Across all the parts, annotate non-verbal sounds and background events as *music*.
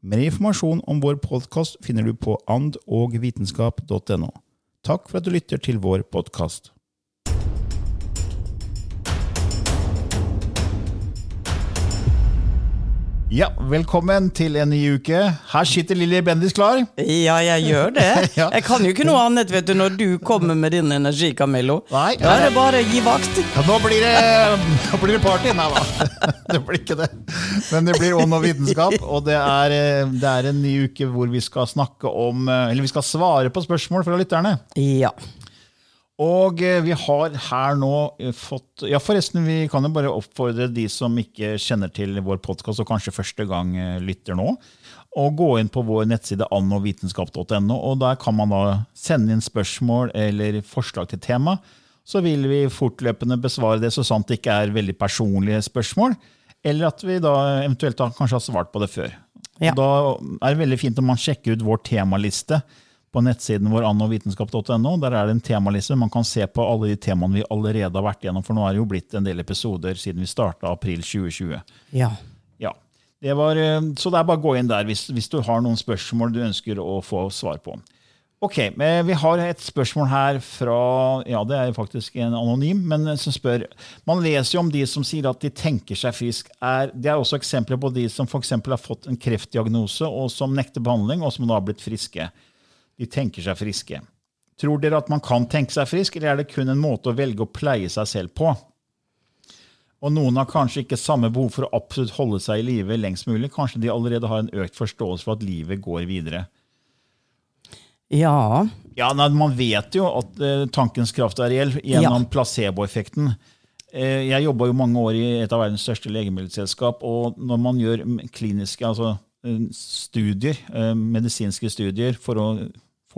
Mer informasjon om vår podkast finner du på andogvitenskap.no. Takk for at du lytter til vår podkast. Ja, velkommen til en ny uke. Her sitter Lilly Bendis klar. Ja, jeg gjør det. *laughs* Jeg kan jo ikke noe annet vet du, når du kommer med din energi, Camillo. Nei, Da er det bare å gi vakt. Ja, nå blir det, *laughs* nå blir det party! Nei da, *laughs* det blir ikke det. Men det blir ånd og vitenskap, og det er, eh, det er en ny uke hvor vi skal snakke om eh, Eller vi skal svare på spørsmål fra lytterne. Ja. Og eh, vi har her nå eh, fått Ja, forresten, vi kan jo bare oppfordre de som ikke kjenner til vår podkast, og kanskje første gang eh, lytter nå, å gå inn på vår nettside annovitenskap.no, og der kan man da sende inn spørsmål eller forslag til tema. Så vil vi fortløpende besvare det så sant det ikke er veldig personlige spørsmål, eller at vi da eventuelt da kanskje har svart på det før. Ja. Da er det veldig fint om man sjekker ut vår temaliste på nettsiden vår annovitenskap.no. Der er det en temaliste. Man kan se på alle de temaene vi allerede har vært gjennom, for nå er det jo blitt en del episoder siden vi starta april 2020. ja. Ja, det var, eh, Så det er bare å gå inn der hvis, hvis du har noen spørsmål du ønsker å få svar på. Ok, men Vi har et spørsmål her fra ja det er faktisk en anonym, men som spør Man leser jo om de som sier at de tenker seg frisk. Er, det er også eksempler på de som for eksempel har fått en kreftdiagnose og som nekter behandling, og som da har blitt friske. De tenker seg friske. Tror dere at man kan tenke seg frisk, eller er det kun en måte å velge å pleie seg selv på? Og noen har kanskje ikke samme behov for å absolutt holde seg i live lengst mulig. Kanskje de allerede har en økt forståelse for at livet går videre. Ja. Ja, nei, Man vet jo at eh, tankens kraft er reell gjennom placeboeffekten. Eh, jeg jobba jo mange år i et av verdens største legemiddelselskap. og Når man gjør kliniske altså, eh, studier, medisinske studier for å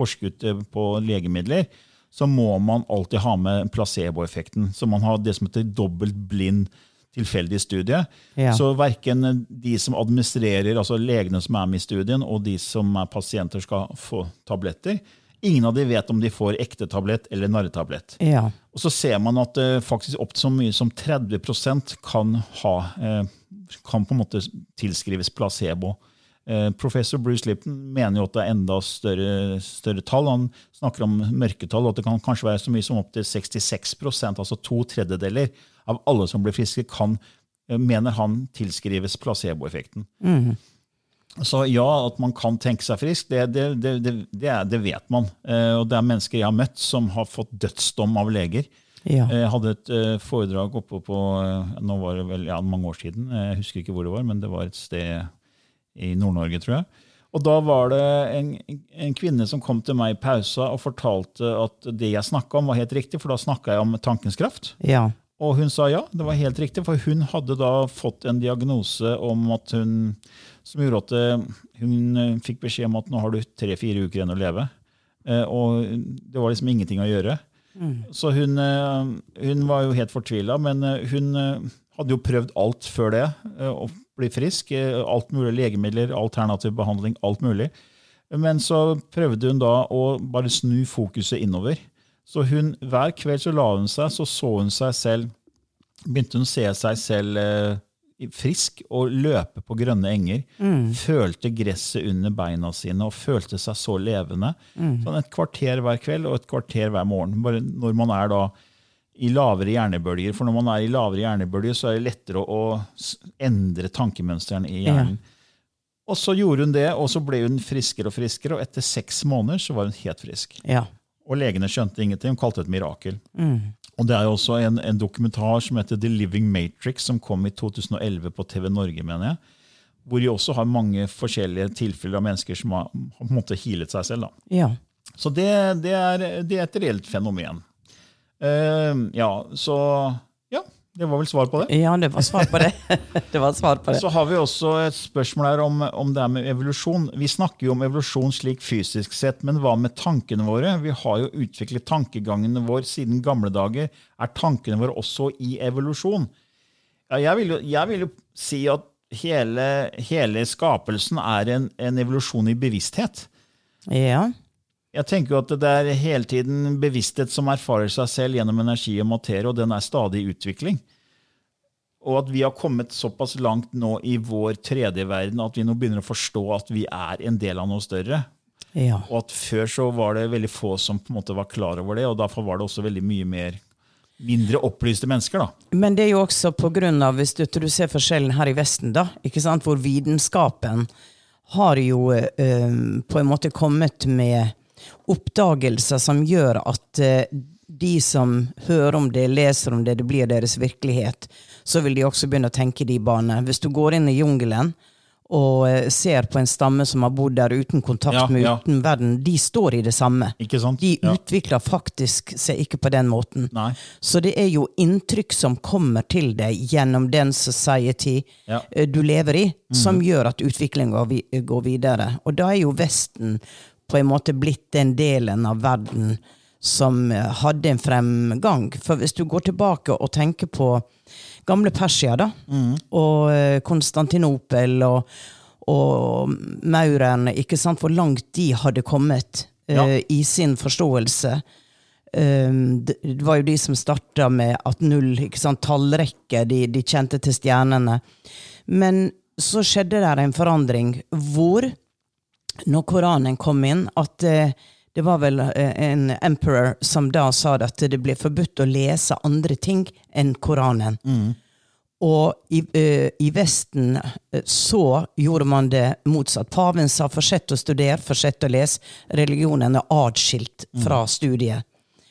forske eh, på legemidler, så må man alltid ha med placeboeffekten. Så man har det som heter dobbelt blind tilfeldig studie. Ja. Så verken de som administrerer, altså legene som er med i studien, og de som er pasienter skal få tabletter. Ingen av de vet om de får ekte tablett eller narretablett. Ja. Og så ser man at eh, faktisk opp til så mye som 30% kan, ha, eh, kan på en måte tilskrives placebo. Eh, professor Bruce Lipton mener jo at det er enda større, større tall. Han snakker om mørketall, og at det kan kanskje være så mye som opptil 66% altså to tredjedeler av alle som blir friske, kan, eh, mener han tilskrives placeboeffekten. Så ja, at man kan tenke seg frisk, det, det, det, det, det, vet man. Eh, og det er mennesker jeg har møtt som har fått dødsdom av leger. Ja. Jeg hadde et foredrag oppe på nå var det vel ja, mange år siden. Jeg husker ikke hvor det var, men det var et sted i Nord-Norge, tror jeg. Og da var det en, en kvinne som kom til meg i pausa og fortalte at det jeg snakka om, var helt riktig, for da snakka jeg om tankens kraft. Ja. Og hun sa ja, det var helt riktig, for hun hadde da fått en diagnose om at hun, som gjorde at eh, hun eh, fikk beskjed om at nå har du tre-fire uker igjen å leve. Eh, Og det var liksom ingenting å gjøre. Så hun, hun var jo helt fortvila, men hun hadde jo prøvd alt før det eh, å bli frisk. eh, Alt mulig legemidler, alternativ behandling, alt mulig. Men så prøvde hun da å bare snu fokuset innover. Så hun, hver kveld så la hun seg, så så hun seg selv Begynte hun å se seg selv eh, frisk og løpe på grønne enger. Følte gresset under beina sine og følte seg så levende. Sånn et kvarter hver kveld og et kvarter hver morgen. Bare når man er da i lavere hjernebølger. For når man er i lavere hjernebølger, så er det lettere å, endre tankemønstrene i hjernen. Og så gjorde hun det, og så ble hun friskere og friskere, og etter seks måneder så var hun helt frisk. Ja. Og legene skjønte ingenting, hun kalte det et mirakel. Og det er jo også en, en dokumentar som heter The Living Matrix, som kom i 2011 på TV Norge, mener jeg. Hvor de også har mange forskjellige tilfeller av mennesker som har, har på en måte healet seg selv. Da. ja. Så det, det, er, det er et reelt fenomen. Eh, ja, så Ja, det var vel svar på det. Ja, det var svar på det. *laughs* det var svar på det. Så har vi også et spørsmål her om, om det er med evolusjon. Vi snakker jo om evolusjon slik fysisk sett, men hva med tankene våre? Vi har jo utviklet tankegangene våre siden gamle dager. Er tankene våre også i evolusjon? Ja, jeg, vil jo, jeg vil jo si at hele, hele skapelsen er en, en evolusjon i bevissthet. Ja. Jeg tenker jo at det er hele tiden bevissthet som erfarer seg selv gjennom energi og materie, og den er stadig i utvikling. Og at vi har kommet såpass langt nå i vår tredje verden at vi nå begynner å forstå at vi er en del av noe større. Ja. Og at før så var det veldig få som på en måte var klar over det, og derfor var det også veldig mye mer mindre opplyste mennesker. da. Men det er jo også på grunn av, hvis du, du ser forskjellen her i Vesten, da, ikke sant, hvor vitenskapen har jo øh, på en måte kommet med oppdagelser som gjør at eh, de som hører om det, leser om det, det blir deres virkelighet, så vil de også begynne å tenke de baner. Hvis du går inn i jungelen og eh, ser på en stamme som har bodd der uten kontakt Ja, med ja. uten verden, de står i det samme. De Ja. utvikler faktisk seg ikke på den måten. Nei. Så det er jo inntrykk som kommer til deg gjennom den society. Mhm. eh, du lever i, som gjør at utviklingen går videre. Og da er jo Vesten på en måte blitt den delen av verden som eh, hadde en fremgang. For hvis du går tilbake og tenker på gamle Persia, da, mm. og eh, Konstantinopel og, og maurerne, ikke sant, hvor langt de hadde kommet ja. uh, i sin forståelse. Um, det var jo de som starta med at null, ikke sant, tallrekke, de, de kjente til stjernene. Men så skjedde det en forandring hvor, når Koranen kom inn, at eh, det var vel eh, en emperor som da sa at det ble forbudt å lese andre ting enn Koranen. Og i, eh, i Vesten så gjorde man det motsatt. Paven sa 'fortsett å studere, fortsett å lese'. Religionen er atskilt fra studiet.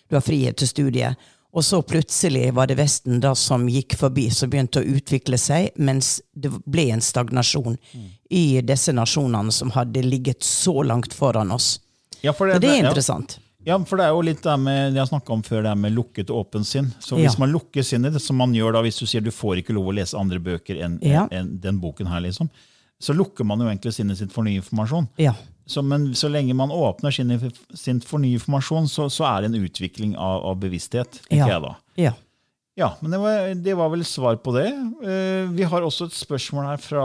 Du har frihet til studiet. Og så plutselig var det Vesten da som gikk forbi, som begynte å utvikle seg, mens det ble en stagnasjon i disse nasjonene som hadde ligget så langt foran oss. Ja, for Så det er interessant. Ja, for det er jo litt det med, jeg snakket om før, det er med lukket og åpent sinn. Så hvis Ja. man lukker sinnet, som man gjør da hvis du sier du får ikke lov å lese andre bøker enn enn den boken her, liksom, så lukker man jo egentlig sinnet sitt for ny informasjon. Ja. Så, men så lenge man åpner sin, sin for ny informasjon, så, så er det en utvikling av, av bevissthet, tenker Ja. jeg da. Ja. Ja, men det var, det var vel svar på det. Uh, vi har også et spørsmål her fra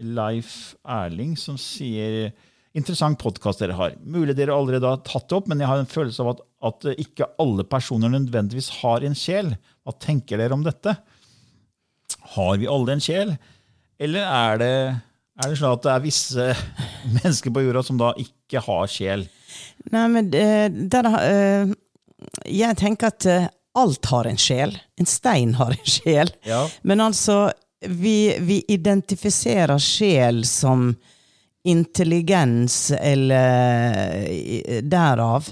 Leif Erling, som sier Interessant podkast dere har. Mulig dere allerede har tatt det opp, men jeg har en følelse av at, at ikke alle personer nødvendigvis har en sjel. Hva tenker dere om dette? Har vi alle en sjel? Eller er det, er det sånn at det er visse *laughs* mennesker på jorda som da ikke har sjel? Nei, men eh, der, eh, Jeg tenker at eh, alt har en sjel. En stein har en sjel. Ja. Men altså, vi, vi identifiserer sjel som intelligens eller derav.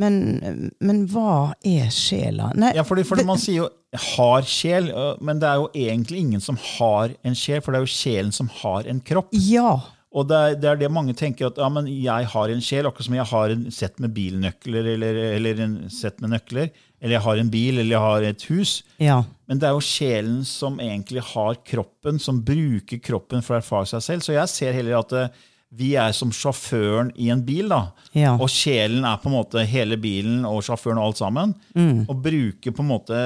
Men, men hva er sjela? Nei, Ja, fordi, fordi man sier jo 'har sjel', men det er jo egentlig ingen som har en sjel, for det er jo sjelen som har en kropp. ja. Og det er, det er det mange tenker, at ja, men jeg har en sjel, akkurat som jeg har en sett med bilnøkler, eller, eller en sett med nøkler, eller jeg har en bil, eller jeg har et hus. Ja. Men det er jo sjelen som egentlig har kroppen, som bruker kroppen for å erfare seg selv. Så jeg ser heller at vi er som sjåføren i en bil, da. Ja. Og sjelen er på en måte hele bilen og sjåføren og alt sammen. Og bruker på en måte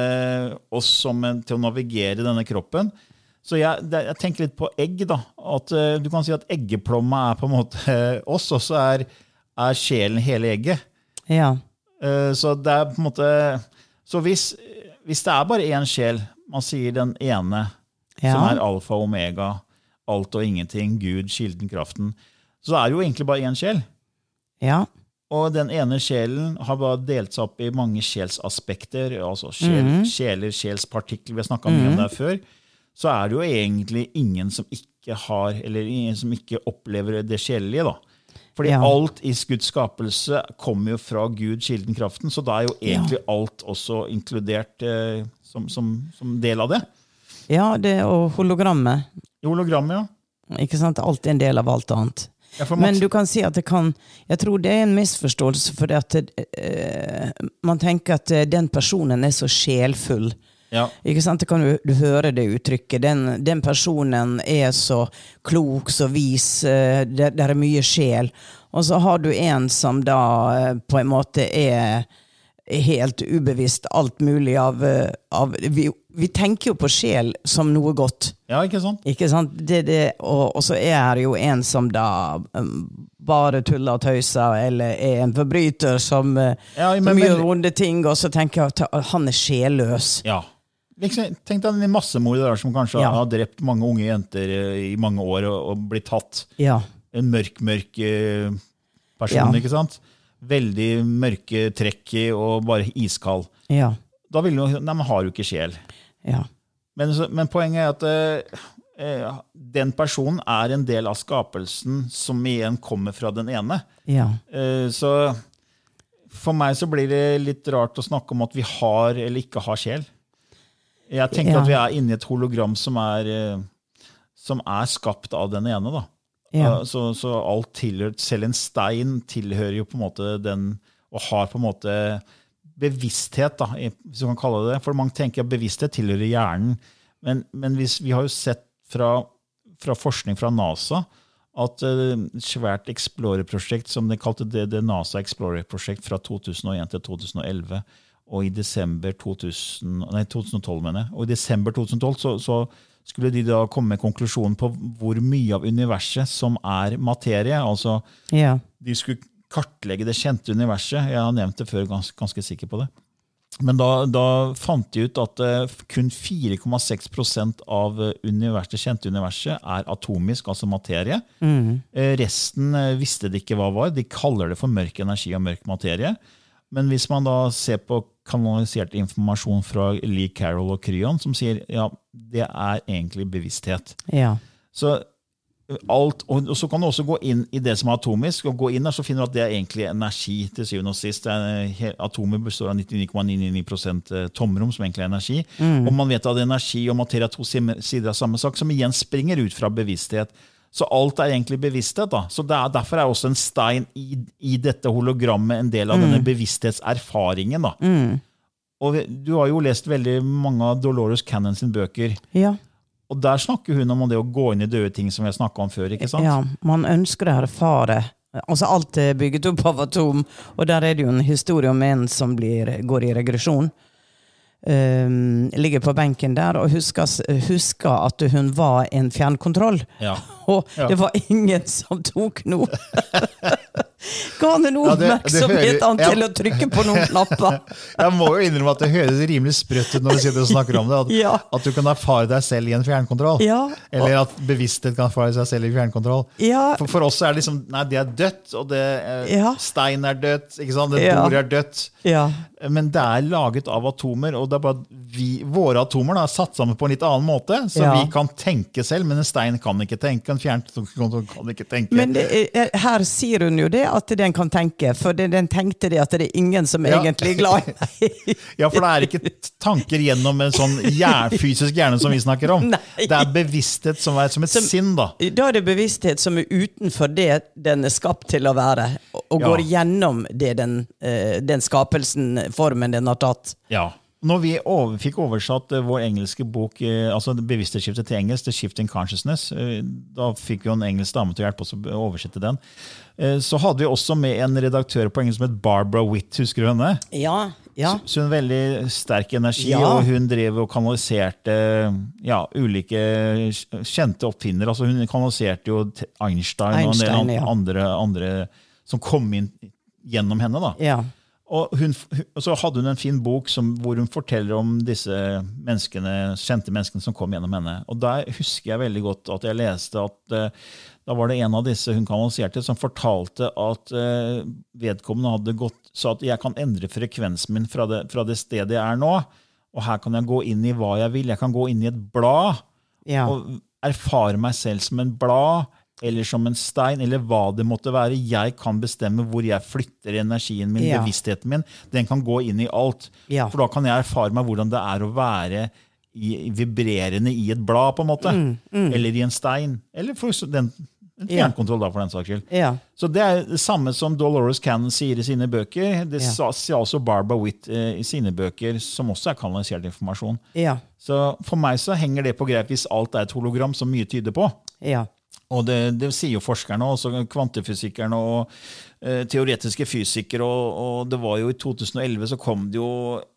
oss som en, til å navigere denne kroppen. Så jeg, jeg tenker litt på egg. da, at eh, Du kan si at eggeplomma er på en måte *laughs* oss, og så er, er sjelen hele egget. Ja. Eh, Så det er på en måte Så hvis, hvis det er bare én sjel, man sier den ene, Ja. som er alfa og omega, alt og ingenting, Gud, kilden, kraften, så er det jo egentlig bare én sjel. Ja. Og den ene sjelen har bare delt seg opp i mange sjelsaspekter, altså sjel, mm. sjeler, sjelspartikler, vi har snakka mye om det før. Så er det jo egentlig ingen som ikke har, eller ingen som ikke opplever det sjelelige, da. Fordi Ja. alt i Guds skapelse kommer jo fra Gud, kilden, kraften, så da er jo egentlig alt også inkludert eh, som, som, som del av det. ja, det og hologrammet. Hologrammet, ja. Ikke sant? Alt er en del av alt annet. Ja Men du kan si at det kan Jeg tror det er en misforståelse, for at det, eh, man tenker at eh, den personen er så sjelfull. ja. Ikke sant? Det kan du, du høre det uttrykket. Den, den personen er så klok, så vis. eh, Det, det er mye sjel. Og så har du en som da eh, på en måte er helt ubevisst alt mulig av, eh, av vi, vi tenker jo på sjel som noe godt. ja, ikke sant? Ikke sant? Det, det, og, og så er det jo en som da um, bare tuller og tøyser, eller er en forbryter som, eh, Ja, men- som gjør vonde ting, og så tenker jeg at han er sjelløs. Ja. Liksom, tenk deg en massemorder der som kanskje Ja. har drept mange unge jenter i mange år og, og blitt tatt. Ja. En mørk, mørk person, ikke sant? Veldig mørke trekk i og bare iskald. Ja. Da vil du Nei, men har du ikke sjel. Ja. Men, men poenget er at eh, eh, den personen er en del av skapelsen som igjen kommer fra den ene. Ja. Eh, så for meg så blir det litt rart å snakke om at vi har eller ikke har sjel. Jeg tenker Ja. at vi er inni et hologram som er, eh, som er skapt av den ene. da. Ja. Eh, Så, så alt tilhørt, selv en stein tilhører jo på en måte den, og har på en måte bevissthet, da, hvis du kan kalle det det. For mange tenker at bevissthet tilhører hjernen. Men, men hvis, vi har jo sett fra, fra forskning fra NASA at et svært Explorer-prosjekt, som de kalte det, det NASA Explorer-prosjekt fra 2001 til 2011, og i desember 2000, nei, 2012, mener jeg, og i desember 2012 så, så skulle de da komme med konklusjonen på hvor mye av universet som er materie. altså Ja. de skulle kartlegge det kjente universet. Jeg har nevnt det før, ganske, ganske sikker på det. Men da, da fant de ut at uh, kun 4,6% av eh, universet, det kjente universet er atomisk, altså materie. Eh, Resten uh, visste de ikke hva var. De kaller det for mørk energi og mørk materie. Men hvis man da ser på kanalisert informasjon fra Lee Carroll og Kryon, som sier ja, det er egentlig bevissthet. Ja. Så alt, og, så kan du også gå inn i det som er atomisk, og gå inn der så finner du at det er egentlig energi til syvende og sist. Er, atomer består av 99,99% tomrom, som egentlig er energi. Og man vet at energi og materie er to sider av samme sak, som igjen springer ut fra bevissthet. Så alt er egentlig bevissthet. da. Så det er, Derfor er også en stein i, i dette hologrammet en del av denne bevissthetserfaringen. da. Og Du har jo lest veldig mange av Dolores Cannon sin bøker. Ja. Og der snakker hun om det å gå inn i døde ting, som vi har snakka om før. ikke sant? ja. Man ønsker å erfare Altså Alt er bygget opp av atom, og der er det jo en historie om en som blir, går i regresjon. Um, ligger på benken der og husker, husker at hun var en fjernkontroll. Ja. *laughs* Og det var ingen som tok noe. *laughs* Ga han en Ja, oppmerksomhet ja. til å trykke på noen knapper? *laughs* Jeg må jo innrømme at det høres rimelig sprøtt ut når du sitter og snakker om det. At, Ja. at du kan erfare deg selv i en fjernkontroll. Eller at bevissthet kan erfare seg selv i fjernkontroll. For, for oss er det liksom Nei, det er dødt, og det, eh, stein er dødt, ikke sant? det bordet er dødt. Men det er laget av atomer, og det er bare vi, våre atomer da, er satt sammen på en litt annen måte. Så vi kan tenke selv, men en stein kan ikke tenke. En fjernkontroll kan ikke tenke. Men det er, her sier hun jo det, at den kan tenke. For den tenkte det at det er ingen som Ja. egentlig er glad i *laughs* meg. Ja, for det er ikke tanker gjennom en sånn fysisk hjerne som vi snakker om. *laughs* Nei. Det er bevissthet som er som et Som- sinn, da. Da er det bevissthet som er utenfor det den er skapt til å være, og- går Ja. gjennom det den, eh, den skapelsen, formen den har tatt. Ja. Når vi over, fikk oversatt eh, vår engelske bok, eh, altså bevissthetsskiftet til engelsk, The Shifting Consciousness, eh, da fikk vi en engelsk dame til å hjelpe oss å oversette den. Eh, Så hadde vi også med en redaktør på engelsk som het Barbara Witt, husker du henne? Ja, ja. Så hun veldig sterk energi, Ja. og hun drev og kanaliserte ja, ulike kjente oppfinnere. Altså hun kanaliserte jo Einstein, Einstein, og en del andre, andre som kom inn gjennom henne. da. ja. Og, hun, og så hadde hun en fin bok som, hvor hun forteller om disse menneskene, kjente menneskene som kom gjennom henne. Og Der husker jeg veldig godt at jeg leste at uh, da var det en av disse hun kanaliserte, som fortalte at uh, vedkommende hadde gått så at jeg kan endre frekvensen min fra det, fra det, stedet jeg er nå. Og her kan jeg gå inn i hva jeg vil. Jeg kan gå inn i et blad Ja. og erfare meg selv som en blad eller som en stein, eller hva det måtte være. Jeg kan bestemme hvor jeg flytter energien min, Ja. bevisstheten min. Den kan gå inn i alt. Ja. For da kan jeg erfare meg hvordan det er å være i, vibrerende i et blad, på en måte. Eller i en stein. Eller for den, Mm. Fjernkontroll, da, for den saks skyld. Ja. Så det er det samme som Dolores Cannon sier i sine bøker. Det Ja. sa sier også Barbara Witt eh, i sine bøker, som også er kanalisert informasjon. Ja. Så for meg så henger det på greip hvis alt er et hologram, som mye tyder på. Ja. Og det, det sier jo forskerne, også kvantefysikerne og teoretiske fysikere. Og, og det var jo i 2011 så kom det jo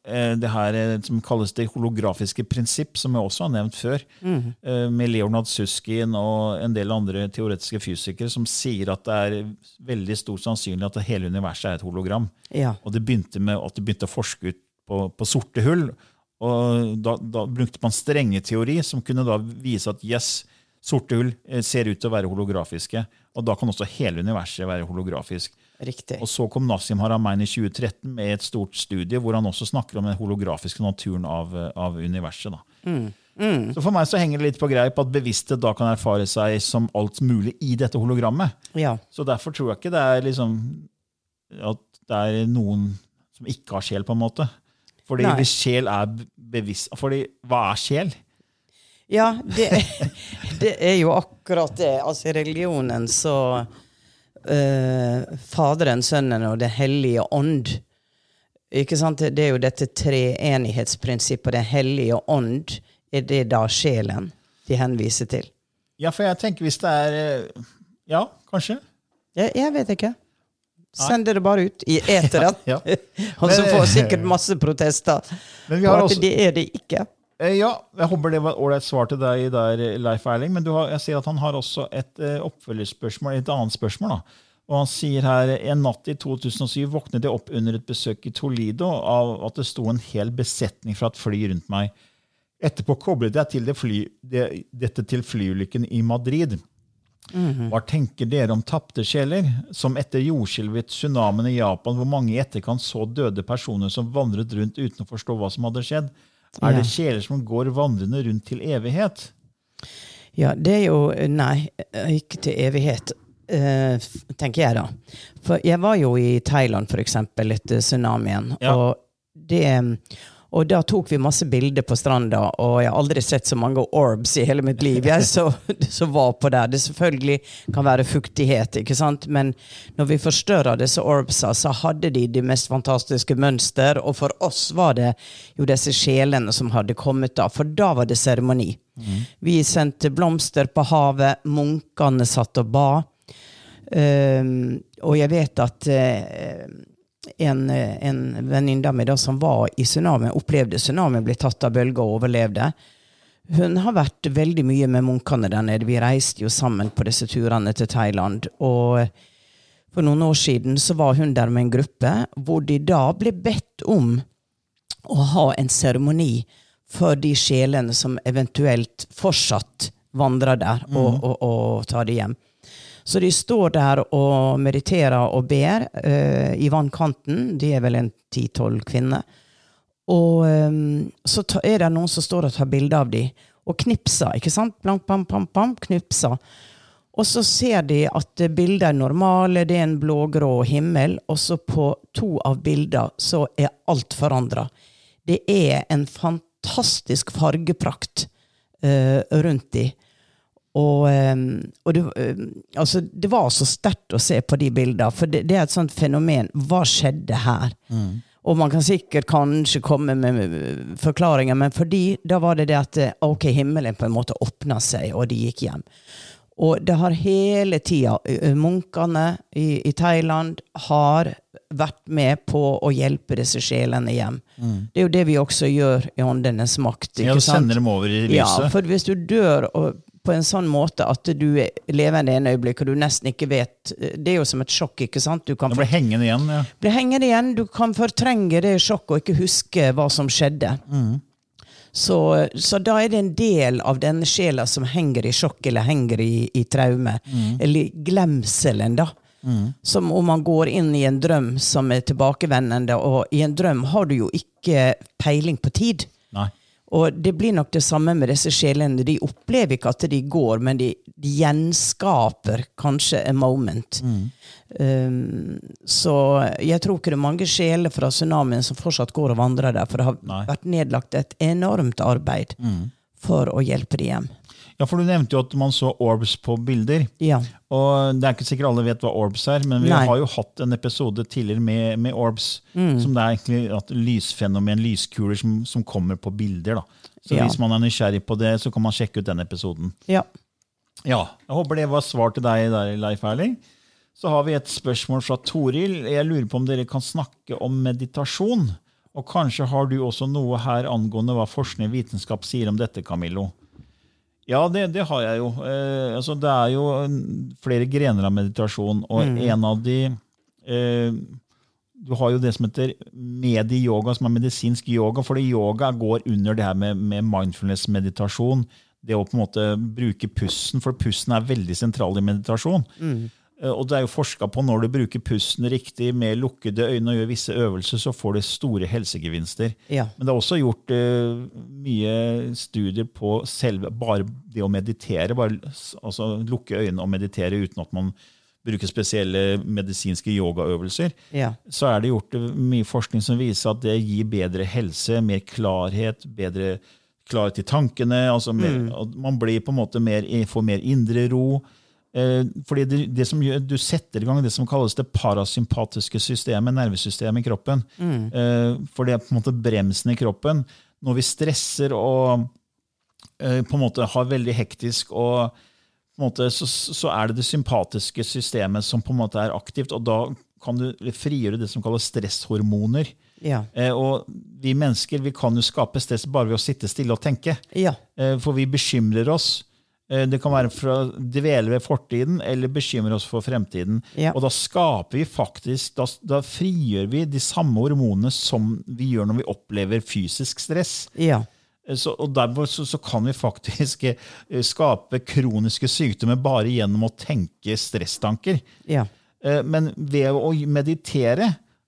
eh, det her eh, som kalles det holografiske prinsipp, som jeg også har nevnt før, mm. med Leonard Suskin og en del andre teoretiske fysikere, som sier at det er veldig stort sannsynlig at hele universet er et hologram. Ja. Og det begynte med at de begynte å forske ut på, på sorte hull. Og da, da brukte man strenge teori, som kunne da vise at yes, sorte hull eh, ser ut til å være holografiske. Og da kan også hele universet være holografisk. Riktig. Og så kom Nassim Haramein i 2013 med et stort studie hvor han også snakker om den holografiske naturen av, eh, av universet. Da. Så for meg så henger det litt på greip at bevissthet da kan erfare seg som alt mulig i dette hologrammet. Ja. Så derfor tror jeg ikke det er liksom at det er noen som ikke har sjel, på en måte. Fordi hvis sjel er bevisst Fordi hva er sjel? Ja, det, *laughs* det er jo akkurat det. Altså i religionen så uh, Faderen, Sønnen og Den hellige ånd. Ikke sant? Det er jo dette treenighetsprinsippet. Den hellige ånd er det da sjelen de henviser til. Ja, for jeg tenker hvis det er eh, Ja, kanskje. Jeg, jeg vet ikke. Send det bare ut i eteren. *laughs* Ja. *laughs* Og så Men- får sikkert masse protester. Men vi har også, det er det ikke. Eh, ja, jeg håper det var et ålreit svar til deg der, Leif Erling. Men du har, jeg ser at han har også et eh, oppfølgerspørsmål, et annet spørsmål. da. Og han sier her en natt i 2007 våknet jeg opp under et besøk i Toledo av at det sto en hel besetning fra et fly rundt meg. Etterpå koblet jeg til det fly, det, dette til flyulykken i Madrid. Hva tenker dere om tapte sjeler? Som etter jordskjelvet, tsunamien i Japan, hvor mange i etterkant så døde personer som vandret rundt uten å forstå hva som hadde skjedd. Er det sjeler som går vandrende rundt til evighet? Ja, det er jo Nei, ikke til evighet, eh, tenker jeg da. For jeg var jo i Thailand, eksempel, etter tsunamien. Ja. Og, det, og da tok vi masse bilder på stranda, og jeg har aldri sett så mange orbs i hele mitt liv. Jeg så, *laughs* så var på der. Det selvfølgelig kan være fuktighet, ikke sant? men når vi forstørra disse orbsa, så hadde de de mest fantastiske mønster, og for oss var det jo disse sjelene som hadde kommet da, for da var det seremoni. Vi sendte blomster på havet, munkene satt og ba. Um, og jeg vet at eh, en, en venninne av meg da, som var i tsunamien, opplevde tsunamien, ble tatt av bølger og overlevde. Hun har vært veldig mye med munkene der nede. Vi reiste jo sammen på disse turene til Thailand. Og for noen år siden så var hun der med en gruppe hvor de da ble bedt om å ha en seremoni for de sjelene som eventuelt fortsatt vandrer der, og, og, og tar det hjem. Så de står der og mediterer og ber uh, i vannkanten. De er vel en ti-tolv kvinner. Og um, så ta, er det noen som står og tar bilde av dem, og knipser. ikke sant? Blank, bam, bam, bam, knipser. Og så ser de at bildet er normale, det er en blågrå himmel, og så på to av bildene så er alt forandra. Det er en fantastisk fargeprakt uh, rundt de. Og, eh, og det, eh, altså, det var så sterkt å se på de bildene, for det, det er et sånt fenomen. Hva skjedde her? Og man kan sikkert kanskje komme med forklaringer, men fordi da var det det at eh, ok, himmelen på en måte åpna seg, og de gikk hjem. Og det har hele tida Munkene i, i Thailand har vært med på å hjelpe disse sjelene hjem. Det er jo det vi også gjør i Åndenes makt. Ja, du sant? sender dem over i lyset. Ja, for hvis du dør og på en sånn måte at du er levende i en øyeblikk, og du nesten ikke vet Det er jo som et sjokk, ikke sant? Du kan Det hengende igjen. ja. Blir hengende igjen. Du kan fortrenge det sjokket og ikke huske hva som skjedde. Så, så da er det en del av den sjela som henger i sjokk eller henger i, i traume. Eller i glemselen, da. Som om man går inn i en drøm som er tilbakevendende, og i en drøm har du jo ikke peiling på tid. Nei. Og det blir nok det samme med disse sjelene. De opplever ikke at de går, men de, de gjenskaper kanskje a moment. Um, så jeg tror ikke det er mange sjeler fra tsunamien som fortsatt går og vandrer der, for det har Nei. vært nedlagt et enormt arbeid for å hjelpe dem hjem. Ja, for Du nevnte jo at man så orbs på bilder. Ja. Og Det er ikke sikkert alle vet hva orbs er, men vi Nei. har jo hatt en episode tidligere med, med orbs. Som det er egentlig at lysfenomen, lyskuler som, som kommer på bilder. da. Så Ja. Hvis man er nysgjerrig på det, så kan man sjekke ut den episoden. ja. Ja, Jeg håper det var svar til deg der, Leif Erling. Så har vi et spørsmål fra Toril. Jeg lurer på om dere kan snakke om meditasjon. Og kanskje har du også noe her angående hva forskning og vitenskap sier om dette, Camillo? Ja, det, det har jeg jo. Eh, altså, det er jo mm, flere grener av meditasjon, og en av de eh, Du har jo det som heter medi-yoga, som er medisinsk yoga. fordi yoga går under det her med, med mindfulness-meditasjon. Det å på en måte bruke pusten, for pusten er veldig sentral i meditasjon. Eh, Og det er jo forska på når du bruker pusten riktig med lukkede øyne og gjør visse øvelser, så får du store helsegevinster. Ja. Men det er også gjort uh, mye studier på selve bare det å meditere. Bare, altså lukke øynene og meditere uten at man bruker spesielle medisinske yogaøvelser. Ja. Så er det gjort eh, mye forskning som viser at det gir bedre helse, mer klarhet, bedre klarhet i tankene. altså mer, at Man blir på en måte mer, får mer indre ro. Eh, fordi det, det som gjør, Du setter i gang det som kalles det parasympatiske systemet, nervesystemet i kroppen. Mm. for det er på en måte bremsen i kroppen. Når vi stresser og eh, på en måte har veldig hektisk og på en måte, så, så er det det sympatiske systemet som på en måte er aktivt, og da kan du frigjøre det som kalles stresshormoner. Ja. Eh, og vi mennesker vi kan jo skape stress bare ved å sitte stille og tenke. Ja. Eh, For vi bekymrer oss. Eh, Det kan være for å dvele ved fortiden eller bekymre oss for fremtiden. Ja. Og da skaper vi faktisk, da, da frigjør vi de samme hormonene som vi gjør når vi opplever fysisk stress. Ja. Eh, Så, og derfor så, så kan vi faktisk eh, skape kroniske sykdommer bare gjennom å tenke stresstanker. Ja. Men ved å meditere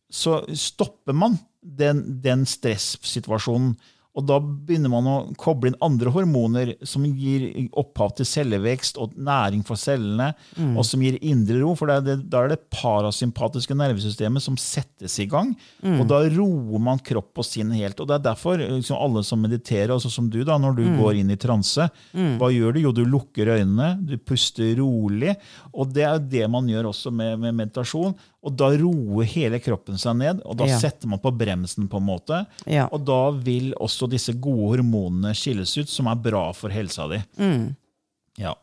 så stopper man den, den stressituasjonen. Og da begynner man å koble inn andre hormoner som gir opphav til cellevekst og næring for cellene, og som gir indre ro. For da er er det parasympatiske nervesystemet som settes i gang. Og da roer man kropp og sinn helt. Og det er derfor liksom, alle som mediterer, altså som du, da, når du går inn i transe, hva gjør du? Jo, du lukker øynene, du puster rolig. Og det er jo det man gjør også med, med meditasjon. Og da roer hele kroppen seg ned, og da Ja. setter man på bremsen. på en måte. Ja. Og da vil også disse gode hormonene skilles ut, som er bra for helsa di. Ja.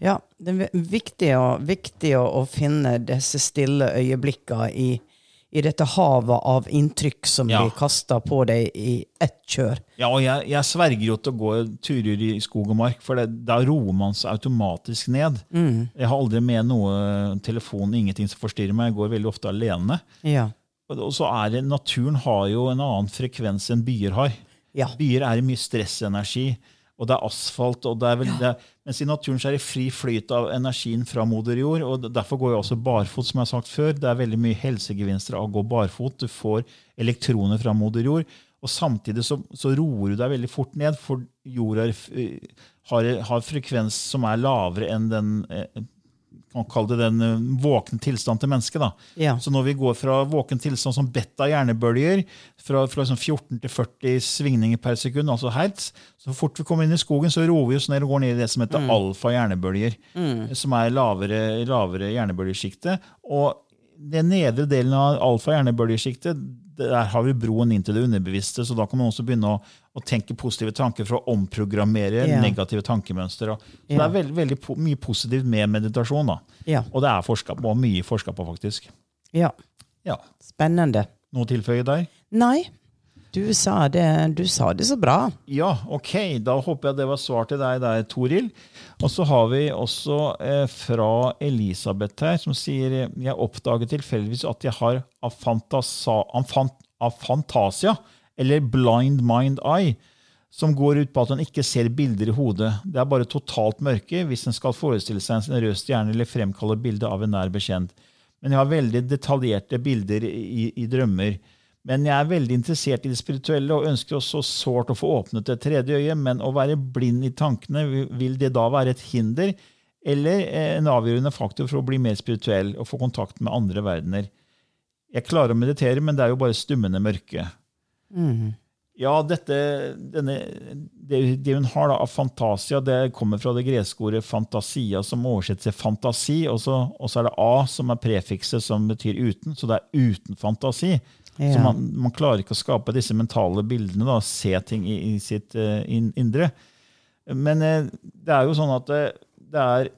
Ja, det er viktig å, viktig å, å finne disse stille øyeblikkene i, i dette havet av inntrykk som Ja. blir kasta på deg i ett kjør. Ja, og jeg, jeg sverger jo til å gå turer i skog og mark, for det, da roer man seg automatisk ned. Jeg har aldri med noe telefon, ingenting som forstyrrer meg. Jeg går veldig ofte alene. Ja. Og og så er det, Naturen har jo en annen frekvens enn byer har. Ja. Byer er mye stressenergi, og det er asfalt. og det er vel, det er, Mens i naturen så er det fri flyt av energien fra moder jord. og Derfor går jeg også barfot, som jeg har sagt før. Det er veldig mye helsegevinster av å gå barfot. Du får elektroner fra moder jord. Og samtidig så, så roer du deg veldig fort ned, for jorda eh, har, har frekvens som er lavere enn den eh, kalle det den eh, våkne tilstand til mennesket. da. Ja. Så når vi går fra våken tilstand som beta-hjernebølger, fra, fra liksom 14 til 40 svingninger per sekund, altså hertz, så fort vi kommer inn i skogen, så roer vi oss ned og går ned i det som heter alfa-hjernebølger, som er lavere, lavere hjernebølgesjikte. Og den nedre delen av alfa-hjernebølgesjiktet, der har vi broen inn til det underbevisste, så da kan man også begynne å, å tenke positive tanker for å omprogrammere Ja. negative tankemønstre. og- Så det er veldig, veldig po mye positivt med meditasjon. Ja. Og det er forska på, mye forska på, faktisk. ja. Ja. Spennende. Noe å tilføye der? Nei, Du sa det, du sa det så bra. Ja, ok. Da håper jeg det var svar til deg der, Toril. Og så har vi også eh, fra Elisabeth her, som sier jeg oppdaget tilfeldigvis at jeg har afantasia, eller blind mind eye, som går ut på at en ikke ser bilder i hodet. Det er bare totalt mørke hvis en skal forestille seg en rød stjerne eller fremkalle bilde av en nær bekjent. Men jeg har veldig detaljerte bilder i, i drømmer. Men jeg er veldig interessert i det spirituelle og ønsker også sårt å få åpnet det tredje øyet, men å være blind i tankene, vil det da være et hinder eller en avgjørende faktor for å bli mer spirituell og få kontakt med andre verdener? Jeg klarer å meditere, men det er jo bare stummende mørke. Mm. Ja, dette, denne, det, det, hun har da av fantasia, det kommer fra det greske ordet fantasia, som oversettes til fantasi. Og så, og så er det a som er prefikset, som betyr uten. Så det er uten fantasi. Ja. Så man, man, klarer ikke å skape disse mentale bildene, da, se ting i, i sitt uh, indre. Men uh, det er jo sånn at det, det er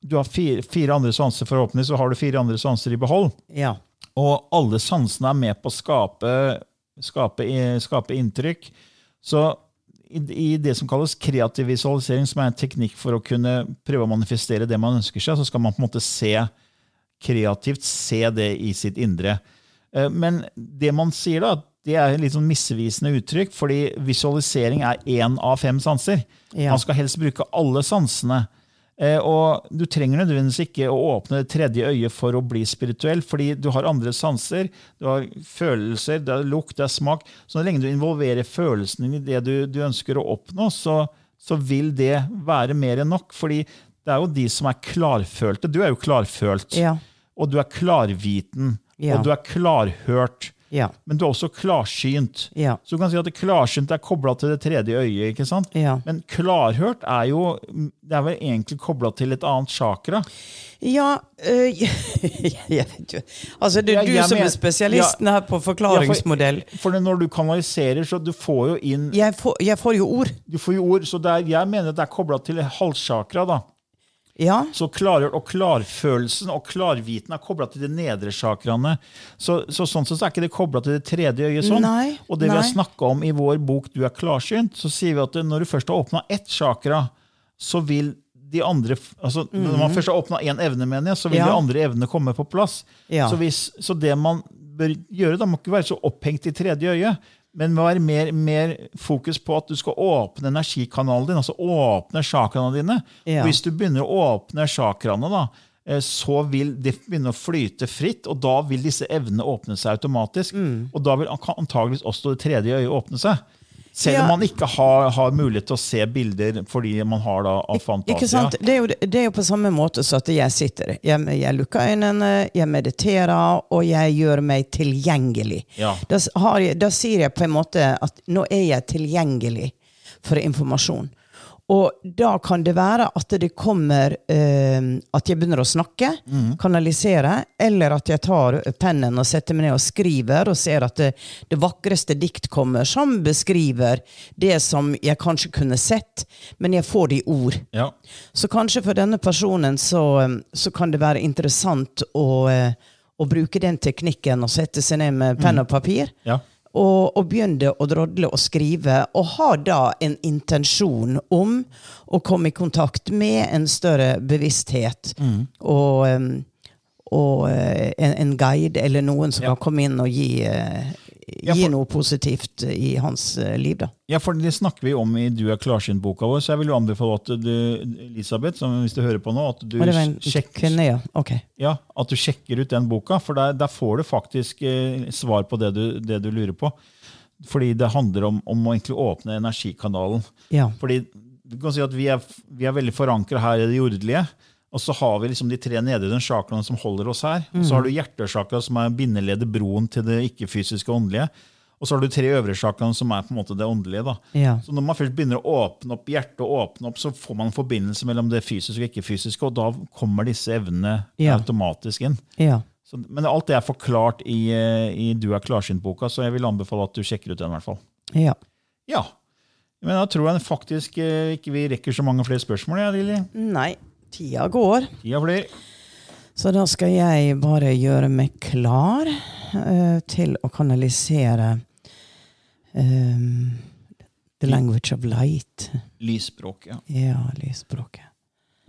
Du har fire, fire andre sanser, forhåpentligvis så har du fire andre sanser i behold. Ja. Og alle sansene er med på å skape skape, skape inntrykk. Så i, i, det som kalles kreativ visualisering, som er en teknikk for å kunne prøve å manifestere det man ønsker seg, så skal man på en måte se kreativt se det i sitt indre. Eh, men det man sier da, det er litt sånn misvisende uttrykk, fordi visualisering er én av fem sanser. Ja. Man skal helst bruke alle sansene. Eh, og du trenger nødvendigvis ikke å åpne det tredje øyet for å bli spirituell, fordi du har andre sanser, du har følelser, det er lukt, det er smak. Så lenge du involverer følelsene i det du, du ønsker å oppnå, så, så, vil det være mer enn nok. fordi det er jo de som er klarfølte. Du er jo klarfølt. Ja. Og du er klarviten. Ja. Og du er klarhørt. Ja. Men du er også klarsynt. Ja. Så du kan si at klarsynt er kobla til det tredje øyet. ikke sant? Ja. Men klarhørt er jo det er vel egentlig kobla til et annet chakra. Ja øh, *laughs* Jeg vet jo Altså, det er du som er spesialisten her på forklaringsmodell. For, for, når du kanaliserer, så du får jo inn Jeg får, jeg får jo ord. Du får jo ord, så er, jeg mener det er kobla til halschakra. da. Ja. Så klargjort, og klarfølelsen og klarviten er kobla til de nedre chakraene. Så, så, sånn sett er ikke det kobla til det tredje øyet. sånn. Nei, og det nei. vi har snakka om i vår bok 'Du er klarsynt', så sier vi at når du først har åpna ett chakra, så vil de andre, altså mm. Når man først har åpna én evne, mener jeg, så vil ja. de andre evnene komme på plass. Ja. Så, hvis, så det man bør gjøre, da må ikke være så opphengt i tredje øye. Men vær mer, mer, fokus på at du skal åpne energikanalen din, altså åpne chakraene dine. Ja. Hvis du begynner å åpne chakraene, da, eh, så vil det begynne å flyte fritt, og da vil disse evnene åpne seg automatisk. Mm. Og da vil antageligvis også det tredje øyet åpne seg. Selv Ja. om man ikke har, har mulighet til å se bilder fordi man har da afantasia. Det er, jo, det er jo på samme måte som at jeg sitter. Jeg, jeg lukker øynene, jeg mediterer, og jeg gjør meg tilgjengelig. Ja. Da, har jeg, da sier jeg på en måte at nå er jeg tilgjengelig for informasjon. Og da kan det være at det kommer eh, At jeg begynner å snakke, kanalisere, eller at jeg tar pennen og setter meg ned og skriver, og ser at det, det vakreste dikt kommer, som beskriver det som jeg kanskje kunne sett, men jeg får det i ord. Ja. Så kanskje for denne personen så, så kan det være interessant å, eh, å bruke den teknikken og sette seg ned med penn og papir. Ja. Og, og begynte å drodle og skrive, og har da en intensjon om å komme i kontakt med en større bevissthet. Og, og eh, en, en guide eller noen som Ja. kan komme inn og gi, eh, for, gi noe positivt i hans eh, liv. da. Ja, for Det snakker vi om i Du er klarsynt-boka vår, så jeg vil jo anbefale at du, Elisabeth, som hvis du hører på nå, at du, en sjekker, kvinne, ja. Okay. ja, at du sjekker ut den boka, for der, der får du faktisk eh, svar på det du, det du lurer på. Fordi det handler om, om å egentlig åpne energikanalen. Ja. Fordi du kan si at Vi er, vi er veldig forankra her i det jordelige. Og så har vi liksom de tre nedre chakraene som holder oss her. Og så har du hjertesjakra, som er bindeleddet, broen til det ikke-fysiske åndelige. Og så har du tre øvre chakraene, som er på en måte det åndelige. da. Ja. Så når man først begynner å åpne opp hjertet, og åpne opp, så får man en forbindelse mellom det fysiske og ikke-fysiske, og da kommer disse evnene Ja. automatisk inn. ja. Så, men alt det er forklart i, eh, i Du er klarsynt-boka, så jeg vil anbefale at du sjekker ut den. i hvert fall. ja. Ja. Men da tror jeg faktisk eh, ikke vi rekker så mange flere spørsmål. Ja, Lili. Nei, tida går. Tida flyr. Så da skal jeg bare gjøre meg klar uh, til å kanalisere Um, the language of light. Lysspråket. ja. Ja, lysspråket.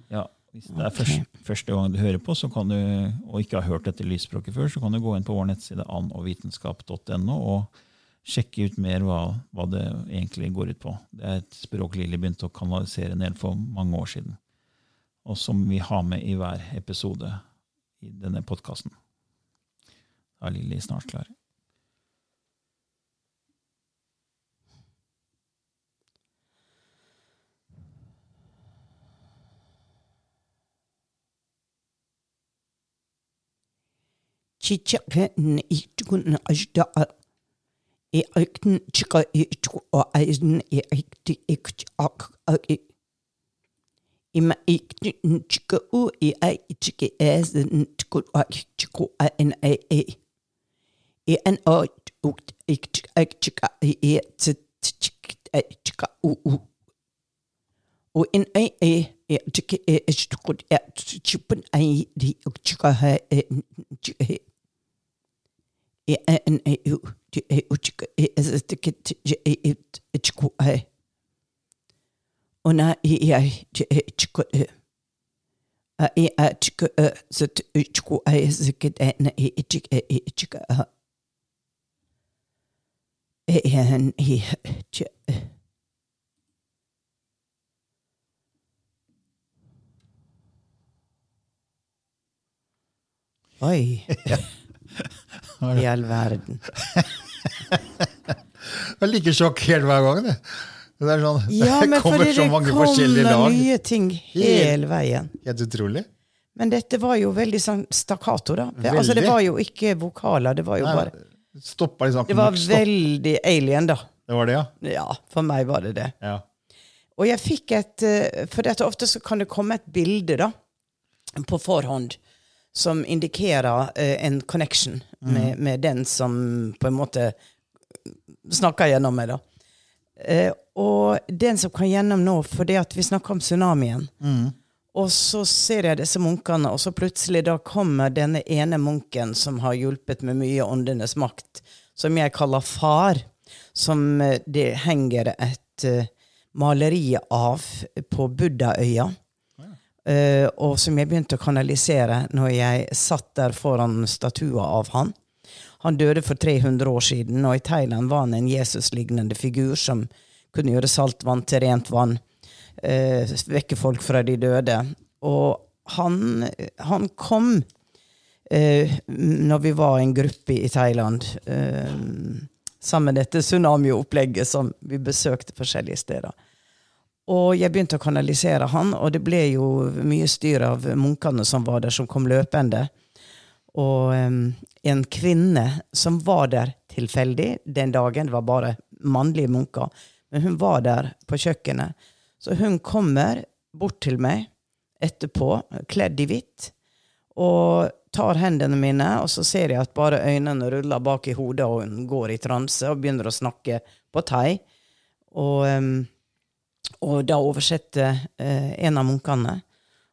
ja. Hvis det er Ok. først, første gang du hører på, så kan du, og ikke har hørt dette lysspråket før, så kan du gå inn på vår nettside annovitenskap.no og sjekke ut mer hva, hva det egentlig går ut på. Det er et språk Lilly begynte å kanalisere ned for mange år siden, og som vi har med i hver episode i denne podkasten. Da er Lilly snart klar. Chichaka i tukun ajda i aikten chika i tu o aisen i aikti ikt ak ak Ima ikti chika u i ai chiki es tuku ak chiku a en ai e i en o ukt ikt ak chika i e tsit chik chika u u o in ai e e chiki e chikut e chipun ai di chika ha e chika e en e u e u chika e es tikit e e chiku ai ona i ai chiku e a i a chiku e zit chiku a zikit e na e chik e e chika a e en i chik Oi. *laughs* I all verden. Jeg er like sjokkert hver gang. Det, det er sånn, *laughs* Ja, det men kommer så det mange kommer forskjellige lag. nye ting hele veien. Helt utrolig. Men dette var jo veldig sånn stakkato, da. Veldig. altså, det var jo ikke vokaler, det var jo Nei, bare Stoppa liksom. Det var Stopp. veldig alien, da. Det var det, ja. Ja, for meg var det det. ja. Og jeg fikk et eh, For dette ofte så kan det komme et bilde, da, på forhånd, som indikerer eh, en connection med, med den som på en måte snakker gjennom meg, da. Eh, og den som kan gjennom nå, for det at vi snakker om tsunamien. Og så ser jeg disse munkene, og så plutselig da kommer denne ene munken som har hjulpet med mye åndenes makt, som jeg kaller far, som eh, det henger et uh, maleri av på Buddhaøya. Eh, og som jeg begynte å kanalisere når jeg satt der foran statua av han. Han døde for 300 år siden, og i Thailand var han en Jesus-lignende figur som kunne gjøre saltvann til rent vann, eh, vekke folk fra de døde. Og han, han kom eh, når vi var en gruppe i Thailand, eh, sammen med dette tsunamiopplegget som vi besøkte forskjellige steder. Og jeg begynte å kanalisere han, og det ble jo mye styr av munkene som var der, som kom løpende. Og em, en kvinne som var der tilfeldig den dagen, det var bare mannlige munker, men hun var der på kjøkkenet. Så hun kommer bort til meg etterpå, kledd i hvitt, og tar hendene mine, og så ser jeg at bare øynene ruller bak i hodet, og hun går i transe og begynner å snakke på thai. Og, og da oversetter eh, en av munkene,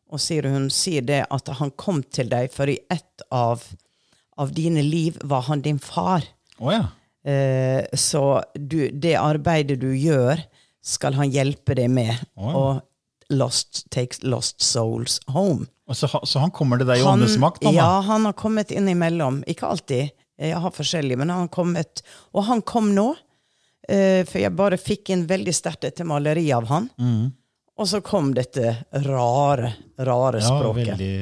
og sier hun sier det at han kom til deg, for i ett av, av dine liv var han din far. Oh, ja. Eh, så du, det arbeidet du gjør, skal han hjelpe deg med. Å, ja. Og lost takes lost souls home. Så, så han kommer til deg i åndens makt? Han, ja, han har kommet innimellom. Ikke alltid. Jeg har forskjellige, men han har kommet. Og han kom nå. eh, for jeg bare fikk inn veldig sterkt dette maleriet av han. Mm. Og så kom dette rare, rare ja, språket. veldig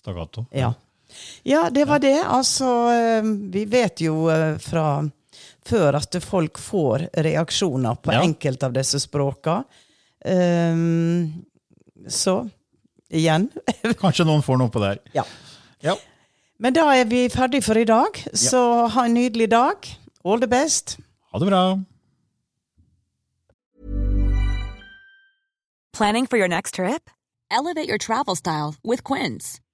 stagato. Ja. Ja, det var det. Altså, eh, vi vet jo eh, fra før at folk får reaksjoner på Ja. enkelte av disse språka. Um, så igjen *laughs* Kanskje noen får noe på det her. Ja. Ja. Men da er vi ferdig for i dag, så ha en nydelig dag. All the best. Ha det bra. Planning for your next trip? Elevate your travel style with Quince.